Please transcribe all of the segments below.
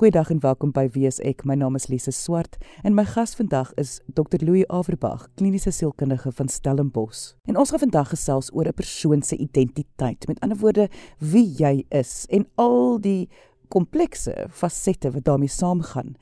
Goeiedag en welkom by WSEK. My naam is Lise Swart en my gas vandag is Dr. Louis Averbag, kliniese sielkundige van Stellenbosch. En ons gaan vandag gesels oor 'n persoon se identiteit. Met ander woorde, wie jy is en al die komplekse fasette wat daarmee saamgaan.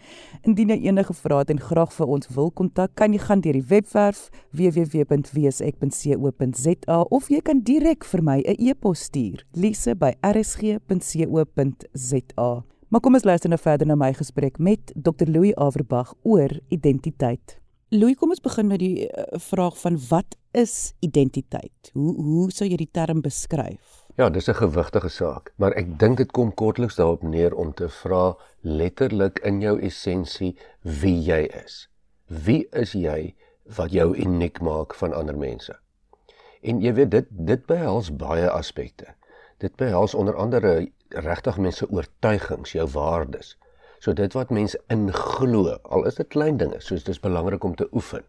Indien jy enige vrae het en graag vir ons wil kontak, kan jy gaan deur die webwerf www.wsek.co.za of jy kan direk vir my 'n e-pos stuur, lise@rsg.co.za. Maar kom ons luister nou verder na my gesprek met Dr Louis Averbag oor identiteit. Louis, kom ons begin met die uh, vraag van wat is identiteit? Hoe hoe sou jy die term beskryf? Ja, dis 'n gewigtige saak, maar ek dink dit kom kortliks daarop neer om te vra letterlik in jou essensie wie jy is. Wie is jy wat jou uniek maak van ander mense? En jy weet dit dit behels baie aspekte. Dit behels onder andere regtig mense oortuigings, jou waardes. So dit wat mense inglo, al is dit klein dinge, soos dis belangrik om te oefen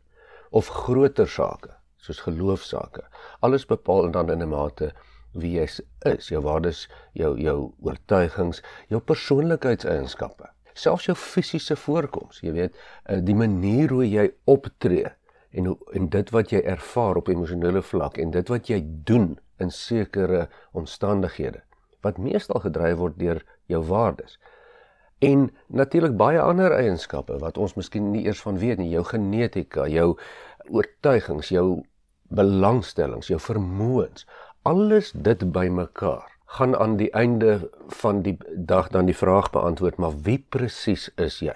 of groter sake, soos geloofsake. Alles bepaal dan in 'n mate wie jy is, jou waardes, jou jou oortuigings, jou persoonlikheidseienskappe, selfs jou fisiese voorkoms, jy weet, eh, die manier hoe jy optree en hoe en dit wat jy ervaar op emosionele vlak en dit wat jy doen in sekere omstandighede wat meestal gedryf word deur jou waardes. En natuurlik baie ander eienskappe wat ons miskien nie eers van weet nie, jou genetika, jou oortuigings, jou belangstellings, jou vermoëns, alles dit bymekaar gaan aan die einde van die dag dan die vraag beantwoord, maar wie presies is jy?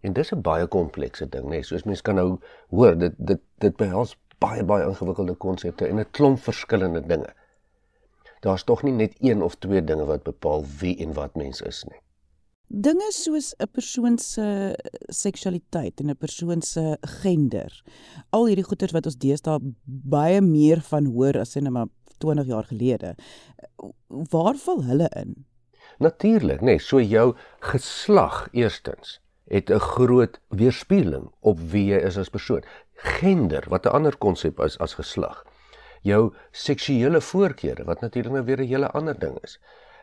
En dis 'n baie komplekse ding, nê, nee, soos mense kan nou hoor, dit dit dit behels baie baie ingewikkelde konsepte en 'n klomp verskillende dinge daar's tog nie net een of twee dinge wat bepaal wie en wat mens is nie. Dinge soos 'n persoon se seksualiteit en 'n persoon se gender. Al hierdie goeters wat ons deesdae baie meer van hoor as in 'n 20 jaar gelede. Waar val hulle in? Natuurlik, nê, nee, so jou geslag eerstens het 'n groot weerspieëling op wie jy is as persoon. Gender, wat 'n ander konsep is as geslag jou seksuele voorkeure wat natuurlik nou weer 'n hele ander ding is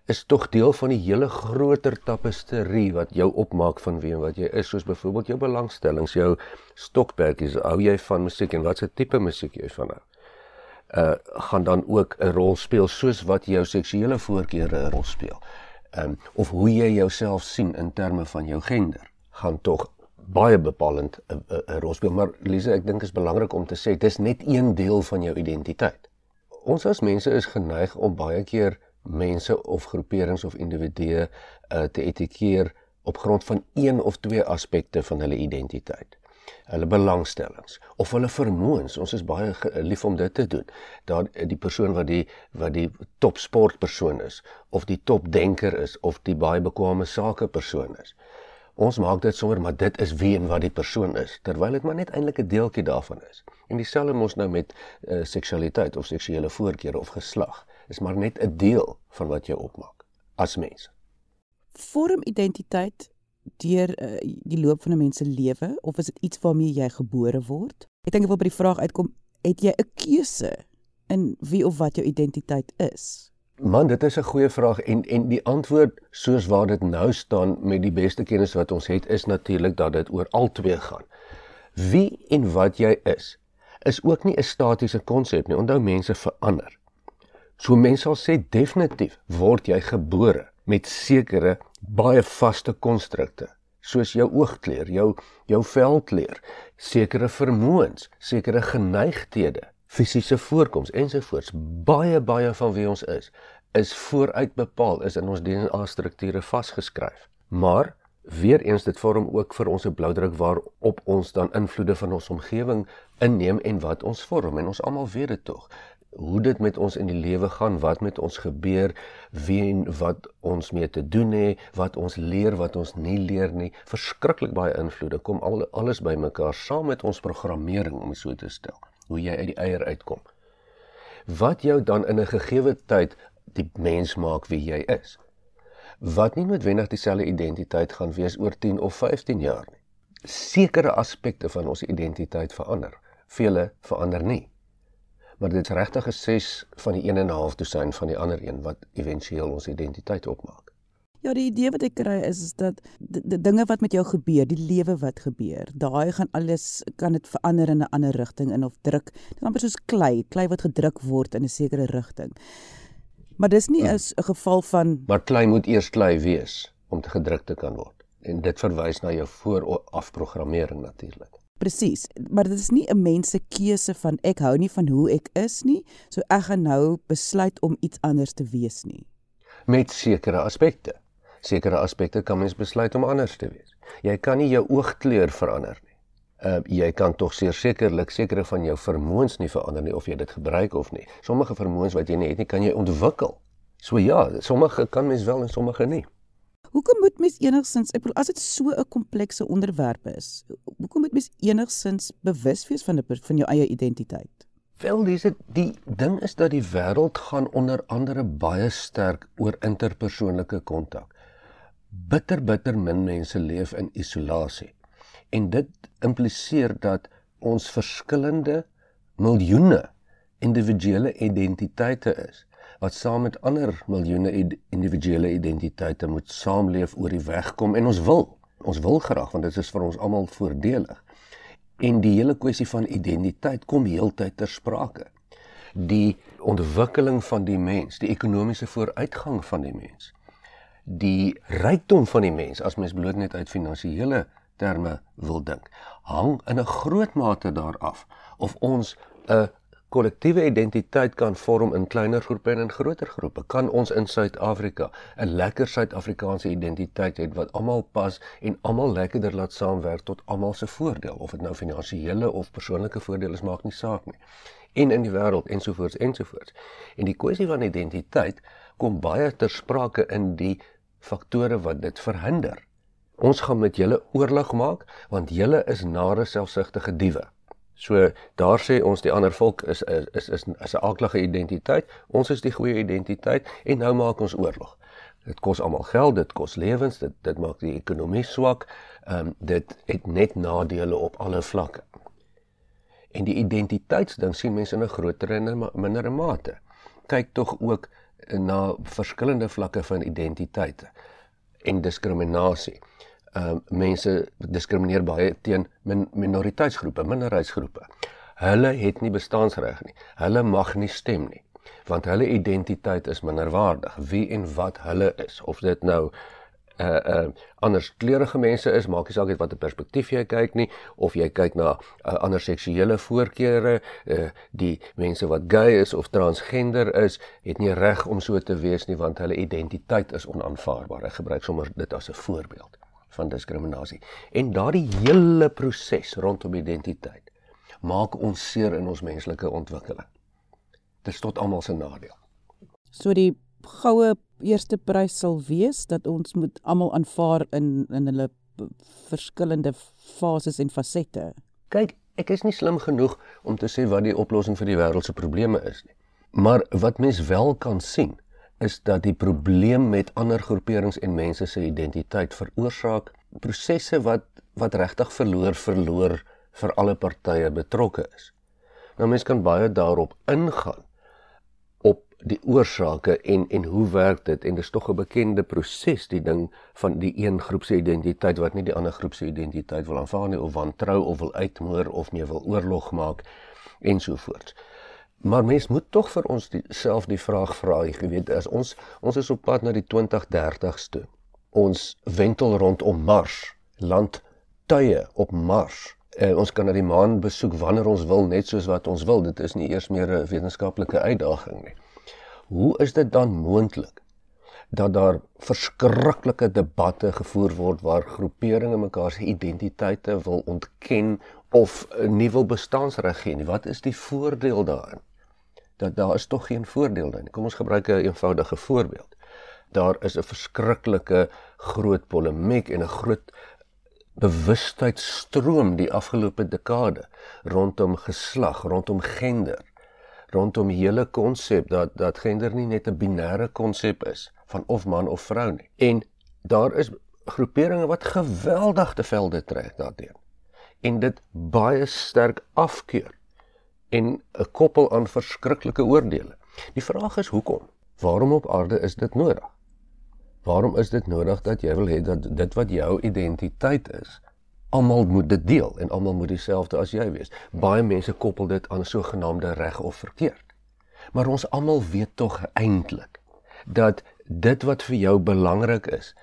is tog deel van die hele groter tapesterie wat jou opmaak van wie en wat jy is soos byvoorbeeld jou belangstellings jou stokperdjies hou jy van musiek en watse tipe musiek jy van hou? Uh gaan dan ook 'n rol speel soos wat jou seksuele voorkeure 'n rol speel. Um of hoe jy jouself sien in terme van jou gender gaan tog baie bepalend 'n uh, uh, rol speel, maar Lise, ek dink dit is belangrik om te sê dis net een deel van jou identiteit. Ons as mense is geneig om baie keer mense of groeperings of individue uh, te etikeer op grond van een of twee aspekte van hulle identiteit. Hulle belangstellings of hulle vermoëns. Ons is baie lief om dit te doen. Daar die persoon wat die wat die top sportpersoon is of die top denker is of die baie bekwame sakepersoon is. Ons maak dit sommer maar dit is wie en wat die persoon is terwyl dit maar net eintlik 'n deeltjie daarvan is. En dieselfde mos nou met uh, seksualiteit of seksuele voorkeure of geslag is maar net 'n deel van wat jy opmaak as mens. Vorm identiteit deur uh, die loop van 'n mens se lewe of is dit iets waarmee jy gebore word? Ek dink ek wil by die vraag uitkom, het jy 'n keuse in wie of wat jou identiteit is? Man, dit is 'n goeie vraag en en die antwoord soos waar dit nou staan met die beste kennis wat ons het is natuurlik dat dit oor al twee gaan. Wie en wat jy is is ook nie 'n statiese konsep nie. Onthou mense verander. So mense sal sê definitief word jy gebore met sekere baie vaste konstrukte soos jou oogkleur, jou jou velkleur, sekere vermoëns, sekere geneigthede fisiese voorkoms ensovoorts baie baie van wie ons is is vooruit bepaal is in ons DNA strukture vasgeskryf. Maar weer eens dit vorm ook vir ons 'n bloudruk waarop ons dan invloede van ons omgewing inneem en wat ons vorm. En ons almal weet dit tog. Hoe dit met ons in die lewe gaan wat met ons gebeur wie en wat ons mee te doen het wat ons leer wat ons nie leer nie. Verskriklik baie invloede. Kom al alles bymekaar saam met ons programmering om so te stel hoe jy uit die eier uitkom. Wat jou dan in 'n gegeewe tyd die mens maak wie jy is. Wat nie noodwendig dieselfde identiteit gaan wees oor 10 of 15 jaar nie. Sekere aspekte van ons identiteit verander, vele verander nie. Maar dit is regtig 'n ses van die een en 'n half dosyn van die ander een wat éventueel ons identiteit opmaak. Ja, die idee wat ek kry is is dat die, dinge wat met jou gebeur, die lewe wat gebeur, daai gaan alles kan dit verander in 'n ander rigting in of druk. Dit is amper soos klei, klei wat gedruk word in 'n sekere rigting. Maar dis nie 'n hmm. geval van Maar klei moet eers klei wees om te gedruk te kan word. En dit verwys na jou voorafprogrammering natuurlik. Presies, maar dit is nie 'n mens se keuse van ek hou nie van hoe ek is nie, so ek gaan nou besluit om iets anders te wees nie. Met sekere aspekte. Sekere aspekte kan mens besluit om anders te wees. Jy kan nie jou oogkleur verander nie. Uh jy kan tog sekerlik sekere van jou vermoëns nie verander nie of jy dit gebruik of nie. Sommige vermoëns wat jy nie het nie, kan jy ontwikkel. So ja, sommige kan mens wel en sommige nie. Hoekom moet mens enigsins, ek bedoel as dit so 'n komplekse onderwerp is, hoekom moet mens enigsins bewus wees van 'n van jou eie identiteit? Wel, dis dit die ding is dat die wêreld gaan onder andere baie sterk oor interpersoonlike kontak. Bitter bitter min mense leef in isolasie. En dit impliseer dat ons verskillende miljoene individuele identiteite is wat saam met ander miljoene individuele identiteite moet saamleef oor die weg kom en ons wil ons wil graag want dit is vir ons almal voordelig en die hele kwessie van identiteit kom heeltyd ter sprake die ontwikkeling van die mens die ekonomiese vooruitgang van die mens die rykdom van die mens as mens bloot net uit finansiële terme wil dink hang in 'n groot mate daaraf of ons 'n kollektiewe identiteit kan vorm in kleiner groepe en in groter groepe. Kan ons in Suid-Afrika 'n lekker Suid-Afrikaanse identiteit hê wat almal pas en almal lekkerder laat saamwerk tot almal se voordeel, of dit nou finansiële of persoonlike voordeel is, maak nie saak nie. En in die wêreld ensovoorts ensovoorts. En die kwessie van identiteit kom baie ter sprake in die faktore wat dit verhinder. Ons gaan met julle oorlog maak want julle is nare selfsugtige diewe. So daar sê ons die ander volk is is is is, 'n aaklige identiteit. Ons is die goeie identiteit en nou maak ons oorlog. Dit kos almal geld, dit kos lewens, dit dit maak die ekonomie swak. Ehm um, dit het net nadele op alle vlakke. En die identiteitsding sien mense in 'n groter en 'n minder mate. Kyk tog ook na verskillende vlakke van identiteite en diskriminasie uh mense diskrimineer baie teen min minoriteitsgroepe, minderheidsgroepe. Hulle het nie bestaansreg nie. Hulle mag nie stem nie want hulle identiteit is minderwaardig. Wie en wat hulle is, of dit nou uh uh anders kleurige mense is, maak nie saak uit watter perspektief jy kyk nie, of jy kyk na uh, ander seksuele voorkeure, uh die mense wat gay is of transgender is, het nie reg om so te wees nie want hulle identiteit is onaanvaarbaar. Ek gebruik sommer dit as 'n voorbeeld van diskriminasie. En daardie hele proses rondom identiteit maak ons seer in ons menslike ontwikkeling. Dit is tot almal se nadeel. So die goue eerste prys sal wees dat ons moet almal aanvaar in in hulle verskillende fases en fasette. Kyk, ek is nie slim genoeg om te sê wat die oplossing vir die wêreld se probleme is nie. Maar wat mens wel kan sien is dat die probleem met ander groeperings en mense se identiteit veroorsaak prosesse wat wat regtig verloor verloor vir alle partye betrokke is. Nou mense kan baie daarop ingaan die oorsake en en hoe werk dit en dis tog 'n bekende proses die ding van die een groep se identiteit wat nie die ander groep se identiteit wil aanvaar nie of wantrou of wil uitmoor of mee wil oorlog maak ensovoorts. Maar mens moet tog vir ons self die vraag vra, jy weet, as ons ons is op pad na die 2030s toe. Ons wentel rondom Mars, land tuie op Mars. Uh, ons kan na die maan besoek wanneer ons wil, net soos wat ons wil. Dit is nie eers meer 'n wetenskaplike uitdaging nie. Hoe is dit dan moontlik dat daar verskriklike debatte gevoer word waar groeperinge mekaar se identiteite wil ontken of nie wil bestaansreg gee nie? Wat is die voordeel daarin? dat daar is tog geen voordeel daarin. Kom ons gebruik 'n eenvoudige voorbeeld. Daar is 'n verskriklike groot polemiek en 'n groot bewustheidsstroom die afgelope dekade rondom geslag, rondom gender, rondom die hele konsep dat dat gender nie net 'n binêre konsep is van of man of vrou nie. En daar is groeperinge wat geweldig te velde trek daardeur en dit baie sterk afkeur en 'n koppel aan verskriklike oordeele. Die vraag is hoekom? Waarom op aarde is dit nodig? Waarom is dit nodig dat jy wil hê dat dit wat jou identiteit is, almal moet dit deel en almal moet dieselfde as jy wees? Baie mense koppel dit aan sogenaamde reg of verkeerd. Maar ons almal weet tog eintlik dat dit wat vir jou belangrik is,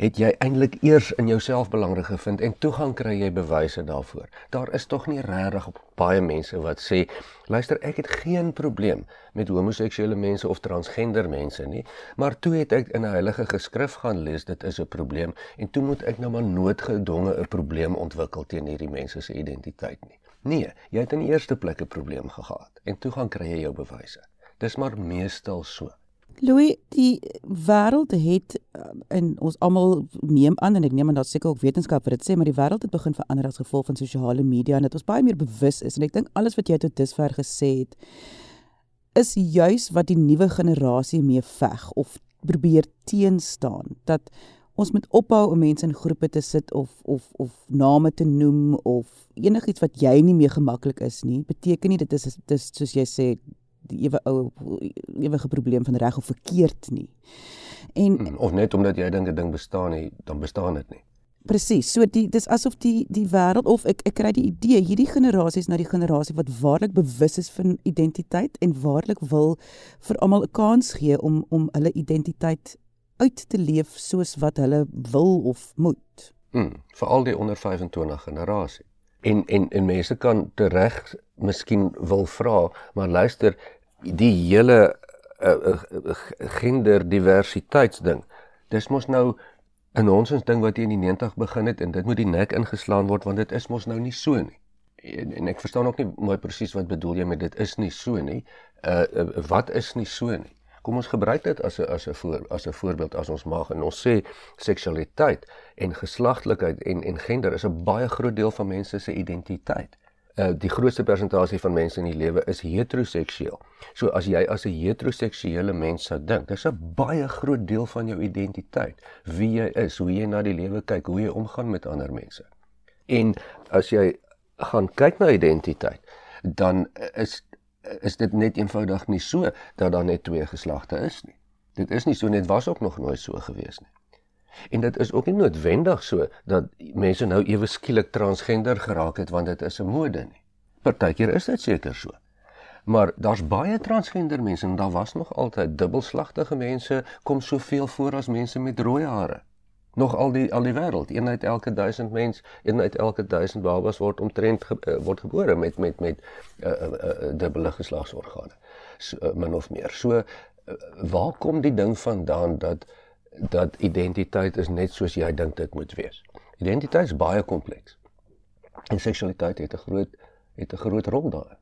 het jy eintlik eers in jouself belangrik gevind en toe gaan kry jy bewyse daarvoor. Daar is tog nie regtig baie mense wat sê, luister, ek het geen probleem met homoseksuele mense of transgender mense nie, maar toe het ek in 'n heilige geskrif gaan lees dit is 'n probleem en toe moet ek nou maar noodgedwonge 'n probleem ontwikkel teen hierdie mense se identiteit nie. Nee, jy het in die eerste plek 'n probleem gehad en toe gaan kry jy jou bewyse. Dis maar meestal so. Louis, die wêreld het in uh, ons almal neem aan en ek neem aan dat seker ook wetenskap wat dit sê, maar die wêreld het begin verander as gevolg van sosiale media en dit ons baie meer bewus is en ek dink alles wat jy tot dusver gesê het is juis wat die nuwe generasie mee veg of probeer teenstaan dat ons moet ophou om mense in groepe te sit of of of name te noem of enigiets wat jy nie meer gemaklik is nie beteken nie dit is dis soos jy sê die ewe ou ewige probleem van reg of verkeerd nie. En hmm, of net omdat jy dink 'n ding bestaan nie, dan bestaan dit nie. Presies. So die dis asof die die wêreld of ek ek kry die idee hierdie generasie is nou die generasie wat waarlik bewus is van identiteit en waarlik wil vir almal 'n kans gee om om hulle identiteit uit te leef soos wat hulle wil of moet. Mm, vir al die onder 25 generasie. En en en mense kan tereg miskien wil vra, maar luister, die hele uh, uh, genderdiversiteitsding. Dis mos nou 'n nonsens ding wat hier in die 90 begin het en dit moet die nek ingeslaan word want dit is mos nou nie so nie. En, en ek verstaan ook nie mooi presies wat bedoel jy met dit is nie so nie. Uh, uh wat is nie so nie? Kom ons gebruik dit as 'n as 'n voor as 'n voorbeeld as ons mag en ons sê seksualiteit en geslagtelikheid en en gender is 'n baie groot deel van mense se identiteit uh, die grootste persentasie van mense in die lewe is heteroseksueel. So as jy as 'n heteroseksuele mens sou dink, dis 'n baie groot deel van jou identiteit, wie jy is, hoe jy na die lewe kyk, hoe jy omgaan met ander mense. En as jy gaan kyk na identiteit, dan is is dit net eenvoudig nie so dat daar net twee geslagte is nie. Dit is nie so net was ook nog nooit so gewees nie. En dit is ook nie noodwendig so dat mense nou ewe skielik transgender geraak het want dit is 'n mode nie. Partykeer is dit seker so. Maar daar's baie transgender mense en daar was nog altyd dubbelslagtige mense kom soveel voor as mense met rooi hare. Nog al die al die wêreld, een uit elke 1000 mens, een uit elke 1000 babas word omtrent ge, uh, word gebore met met met 'n uh, uh, uh, dubbele geslagsorgane. So, uh, min of meer. So uh, waar kom die ding vandaan dat dat identiteit is net soos jy dink dit moet wees. Identiteit is baie kompleks. En seksualiteit het 'n groot het 'n groot rol daarin.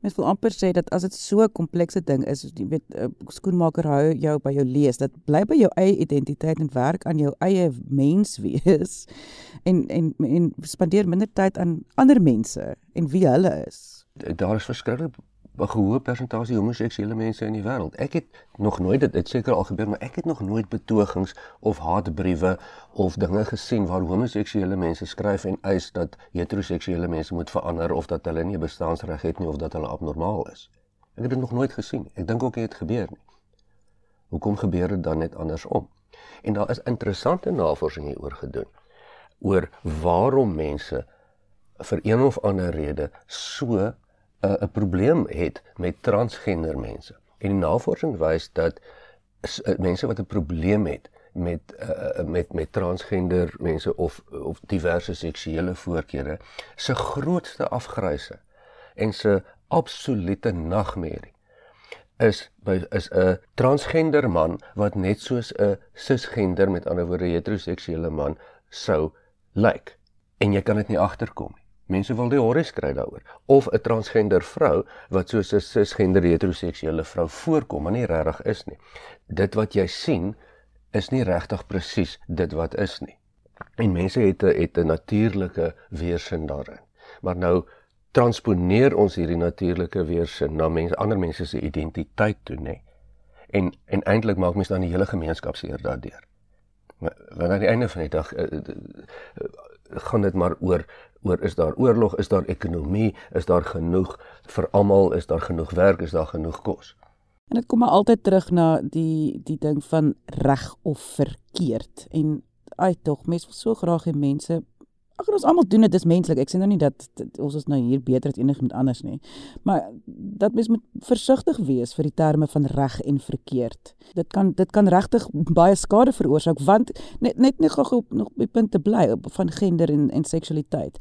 Mens wil amper sê dat as dit so 'n komplekse ding is, jy weet, 'n skoenmaker hou jou by jou lees, dat bly by jou eie identiteit en werk aan jou eie mens wees en en en spandeer minder tyd aan ander mense en wie hulle is. Daar is verskriklik 'n gehoë persentasie homoseksuele mense in die wêreld. Ek het nog nooit dit dit seker al gebeur, maar ek het nog nooit betogings of haatbriewe of dinge gesien waar homoseksuele mense skryf en eis dat heteroseksuele mense moet verander of dat hulle nie bestaansreg het nie of dat hulle abnormaal is. Ek het dit nog nooit gesien. Ek dink ook dit gebeur nie. Hoekom gebeur dit dan net andersom? En daar is interessante navorsing hieroor gedoen oor waarom mense vir een of ander rede so 'n uh, probleem het met transgender mense. En die navorsing wys dat uh, mense wat 'n probleem het met uh, met met transgender mense of of diverse seksuele voorkeure se grootste afgryse en se absolute nagmerrie is is 'n transgender man wat net soos 'n cisgender met ander woorde heteroseksuele man sou lyk en jy kan dit nie agterkom nie. Mense wil die horror kry daaroor of 'n transgender vrou wat soos 'n cisgender heteroseksuele vrou voorkom, maar nie regtig is nie. Dit wat jy sien is nie regtig presies dit wat is nie. En mense het 'n het 'n natuurlike weerstand daarin. Maar nou transponeer ons hierdie natuurlike weerstand na mense ander mense se identiteit toe, nê. En en eintlik maak mens dan die hele gemeenskap seer daardeur. Want aan die einde van die dag uh, uh, uh, gaan dit maar oor oor is daar oorlog, is daar ekonomie, is daar genoeg vir almal, is daar genoeg werk, is daar genoeg kos. En dit kom maar altyd terug na die die ding van reg of verkeerd en ai tog mense wil so graag hê mense Ag ons almal doen dit, dis menslik. Ek sê nou nie dat, dat ons is nou hier beter as enigiemand anders nie. Maar dat mens moet versigtig wees vir die terme van reg en verkeerd. Dit kan dit kan regtig baie skade veroorsaak want net net net gou op nog by punte bly op van gender en en seksualiteit.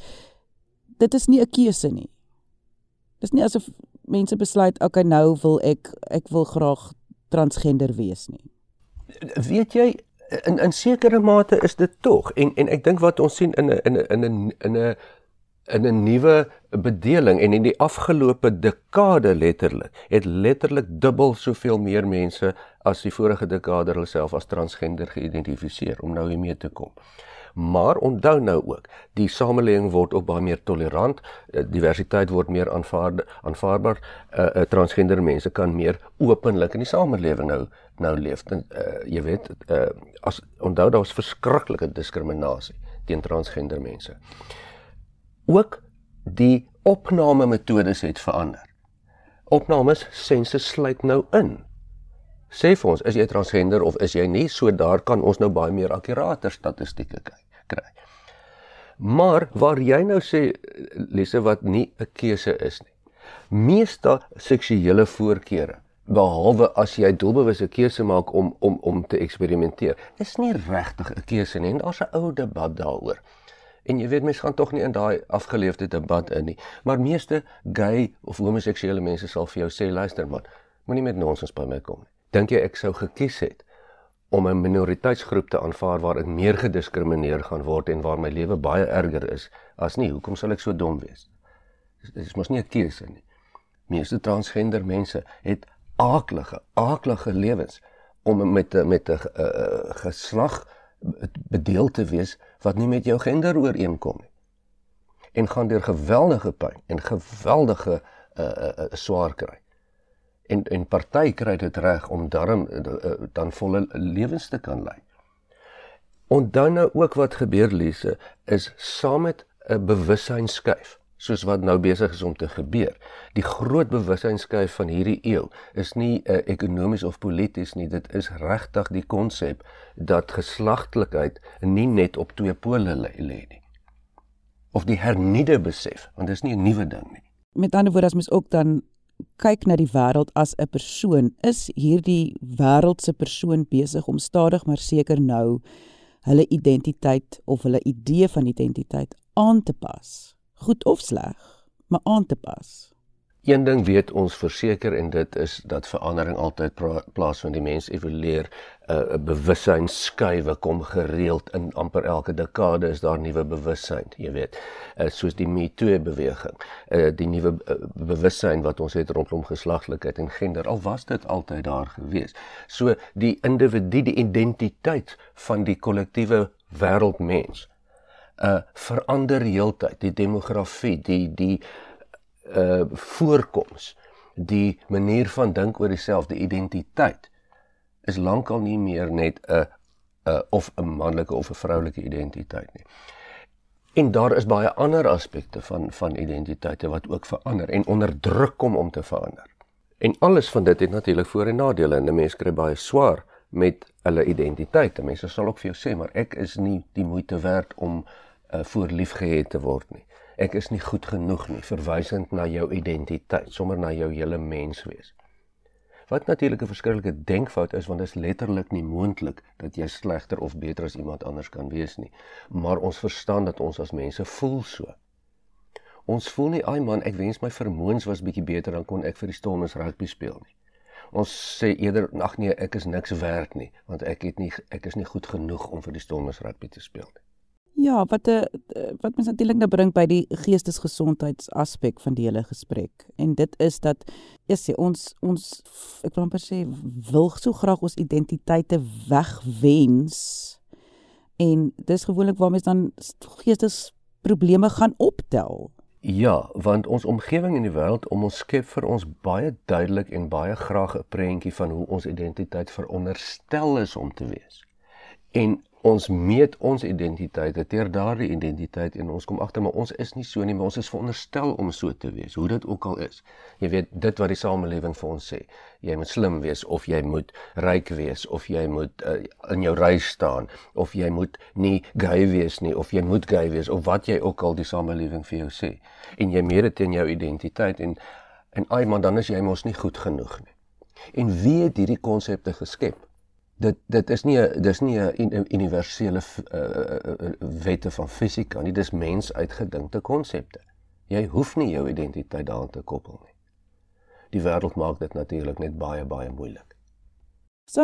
Dit is nie 'n keuse nie. Dis nie asof mense besluit okay nou wil ek ek wil graag transgender wees nie. Weet jy in in sekere mate is dit tog en en ek dink wat ons sien in 'n in 'n in 'n in 'n in 'n nuwe bedeling en in die afgelope dekade letterlik het letterlik dubbel soveel meer mense as die vorige dekade hulle self as transgender geïdentifiseer om nou hiermee te kom. Maar onthou nou ook, die samelewing word ook baie meer tolerant, eh, diversiteit word meer aanvaar aanvaarbaar. Uh, uh transgender mense kan meer openlik in die samelewing nou nou leef. Uh jy weet, uh as onthou daar was verskriklike diskriminasie teen transgender mense. Ook die opname metodes het verander. Opnames sensus sluit nou in sê vir ons is jy transgender of is jy nie so daar kan ons nou baie meer akkurate statistieke kry. Maar waar jy nou sê lesse wat nie 'n keuse is nie. Meeste seksuele voorkeure behalwe as jy doelbewuste keuse maak om om om te eksperimenteer. Dis nie regtig 'n keuse nie. Daar's 'n ou debat daaroor. En jy weet mense gaan tog nie in daai afgeleefde debat in nie. Maar meeste gay of homoseksuele mense sal vir jou sê luister man, moenie met nonsens by my kom nie dink jy ek sou gekies het om 'n minoriteitsgroep te aanvaar waar ek meer gediskrimineer gaan word en waar my lewe baie erger is as nie hoekom sal ek so dom wees dit is mos nie 'n keuse nie meeste transgender mense het aaklige aaklige lewens om met met 'n uh, geslag bedeel te wees wat nie met jou gender ooreenkom nie. En gaan deur geweldige pyn en geweldige uh, uh, swaar kry. En en party kry dit reg om darm uh, dan volle lewens te kan lei. Onthou nou ook wat gebeur Lise is saam met 'n bewussynskuif soos wat nou besig is om te gebeur. Die groot bewussynskuif van hierdie eeu is nie 'n uh, ekonomies of polities nie, dit is regtig die konsep dat geslagtelikheid nie net op twee pole lê nie. Of die hernieude besef, want dit is nie 'n nuwe ding nie. Met ander woorde as mens ook dan kyk na die wêreld as 'n persoon, is hierdie wêreldse persoon besig om stadig maar seker nou hulle identiteit of hulle idee van identiteit aan te pas. Goed of sleg, maar aan te pas. Een ding weet ons verseker en dit is dat verandering altyd plaasvind. Die mens evolueer 'n uh, bewussyn skuwe kom gereeld in amper elke dekade is daar nuwe bewussyn, jy weet. Uh, soos die Me Too beweging. Uh, die nuwe uh, bewussyn wat ons het rondom geslagtelikheid en gender al was dit altyd daar gewees. So die individu, die identiteit van die kollektiewe wêreldmens uh verander heeltyd die demografie die die uh voorkoms, die manier van dink oor dieselfde identiteit is lankal nie meer net 'n 'n of 'n manlike of 'n vroulike identiteit nie. En daar is baie ander aspekte van van identiteite wat ook verander en onder druk kom om te verander. En alles van dit het natuurlik voor- en nadele en 'n mens kry baie swaar met hulle identiteit. Mense sal ook vir jou sê, maar ek is nie die moeite werd om uh, voor liefgehet te word nie ek is nie goed genoeg nie, verwysend na jou identiteit, sommer na jou hele menswees. Wat natuurlik 'n verskriklike denkfout is want dit is letterlik nie moontlik dat jy slegter of beter as iemand anders kan wees nie. Maar ons verstaan dat ons as mense voel so. Ons voel nie, "Ag man, ek wens my vermoëns was bietjie beter dan kon ek vir die Stormers rugby speel nie." Ons sê eerder, "Ag nee, ek is niks werd nie, want ek het nie ek is nie goed genoeg om vir die Stormers rugby te speel nie." Ja, wat 'n eh, wat mens natuurlik nou bring by die geestesgesondheidsaspek van die hele gesprek. En dit is dat ja, sê ons ons ek wil amper sê wil so graag ons identiteite wegwens. En dis gewoonlik waar mens dan geestesprobleme gaan optel. Ja, want ons omgewing in die wêreld om ons skep vir ons baie duidelik en baie graag 'n prentjie van hoe ons identiteit veronderstel is om te wees. En ons meet ons identiteite teer daardie identiteit en ons kom agter maar ons is nie so nie, maar ons is veronderstel om so te wees, hoe dit ook al is. Jy weet dit wat die samelewing vir ons sê. Jy moet slim wees of jy moet ryk wees of jy moet uh, in jou ry staan of jy moet nie gay wees nie of jy moet gay wees of wat jy ook al die samelewing vir jou sê. En jy meet dit in jou identiteit en en ai man dan is jy mos nie goed genoeg nie. En wie het hierdie konsepte geskep? Dit dit is nie dis nie 'n universele uh, wette van fisika nie dis mens uitgedinkte konsepte jy hoef nie jou identiteit daaraan te koppel nie die wêreld maak dit natuurlik net baie baie moeilik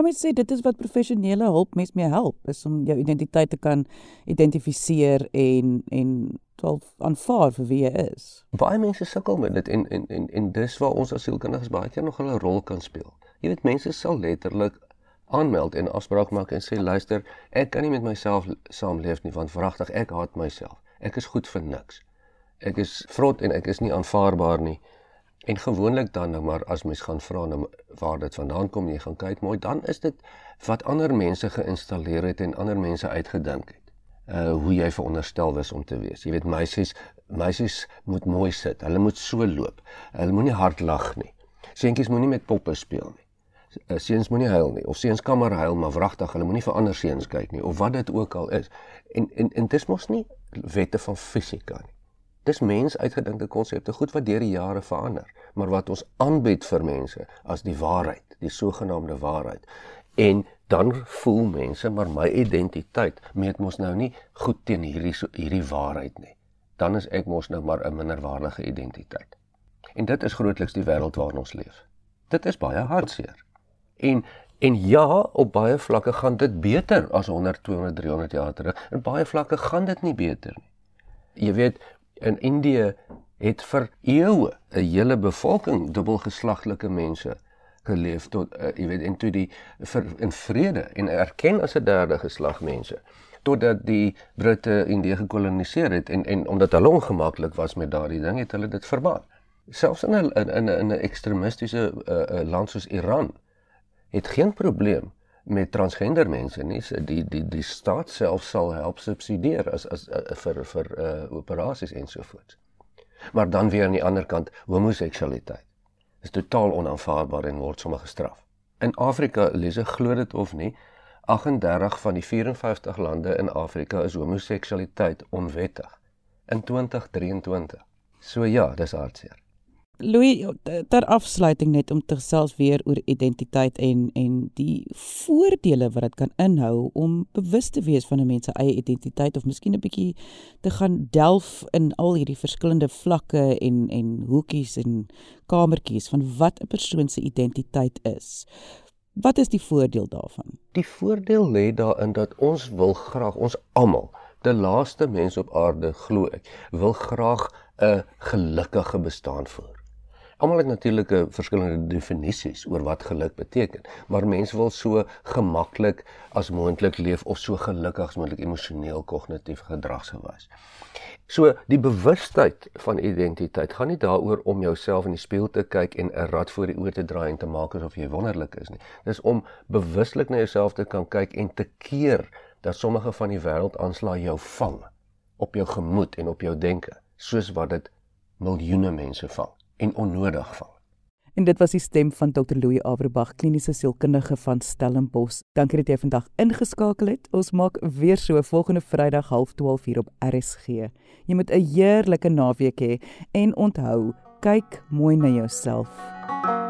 mens sê dit is wat professionele hulp mens mee help is om jou identiteit te kan identifiseer en en wel aanvaar vir wie jy is. Baie mense sukkel met dit en en en en dis waar ons as sielkundiges baie keer nog 'n rol kan speel. Jy weet mense sal letterlik aanmeld en afspraak maak en sê luister, ek kan nie met myself saamleef nie want verragtig ek haat myself. Ek is goed vir niks. Ek is vrot en ek is nie aanvaarbaar nie. En gewoonlik dan nou maar as mens gaan vra nou waar dit vandaan kom jy gaan kyk mooi, dan is dit wat ander mense geïnstalleer het en ander mense uitgedink het. Uh hoe jy veronderstel was om te wees. Jy weet meisies, meisies moet mooi sit. Hulle moet so loop. Hulle moenie hard lag nie. Seentjies moenie met poppe speel nie. Eh, seuns moenie huil nie of seuns kan maar huil maar wragtig hulle moenie vir ander seuns kyk nie of wat dit ook al is. En en en dis mos nie wette van fisika nie. Dis mens uitgedinkte konsepte goed wat deur die jare verander maar wat ons aanbied vir mense as die waarheid die sogenaamde waarheid. En dan voel mense maar my identiteit meet mos nou nie goed teen hierdie hierdie waarheid nie. Dan is ek mos nou maar 'n minderwaardige identiteit. En dit is grootliks die wêreld waarin ons leef. Dit is baie hartseer En en ja, op baie vlakke gaan dit beter as 100, 200, 300 jaar terug. In baie vlakke gaan dit nie beter nie. Jy weet, in Indië het vir eeue 'n hele bevolking dubbelgeslaglike mense geleef tot uh, jy weet en toe die vir, in vrede en erken as 'n derde geslag mense totdat die Britte Indië gekoloniseer het en en omdat hulle ongemaklik was met daardie ding het hulle dit verbaan. Selfs in 'n in 'n 'n ekstremistiese uh, uh, land soos Iran het geen probleem met transgender mense nie. Die die die staat self sal help subsidieer as as uh, vir vir uh, operasies ensovoorts. Maar dan weer aan die ander kant homoseksualiteit is totaal onaanvaarbaar en word sommer gestraf. In Afrika lese glo dit of nie 38 van die 54 lande in Afrika is homoseksualiteit onwettig in 2023. So ja, dis hartseer. Louis ter afsluiting net om te gesels weer oor identiteit en en die voordele wat dit kan inhou om bewus te wees van 'n mens se eie identiteit of miskien 'n bietjie te gaan delf in al hierdie verskillende vlakke en en hoekies en kamertjies van wat 'n persoon se identiteit is. Wat is die voordeel daarvan? Die voordeel lê daarin dat ons wil graag ons almal die laaste mens op aarde glo ek wil graag 'n gelukkige bestaan voer. Almal het natuurlike verskillende definisies oor wat geluk beteken, maar mense wil so gemaklik as moontlik leef of so gelukkig as moontlik emosioneel kognitief gedragsgewys. So die bewustheid van identiteit gaan nie daaroor om jouself in die spieël te kyk en 'n rad voor die oë te draai en te maak asof jy wonderlik is nie. Dis om bewuslik na jouself te kan kyk en te keer dat sommige van die wêreldaanslae jou vang op jou gemoed en op jou denke, soos wat dit miljoene mense vang en onnodig val. En dit was die stem van Dr Louis Averbag, kliniese sielkundige van Stellenbosch. Dankie dat jy vandag ingeskakel het. Ons maak weer so volgende Vrydag 12:30 hier op RSG. Jy moet 'n heerlike naweek hê en onthou, kyk mooi na jouself.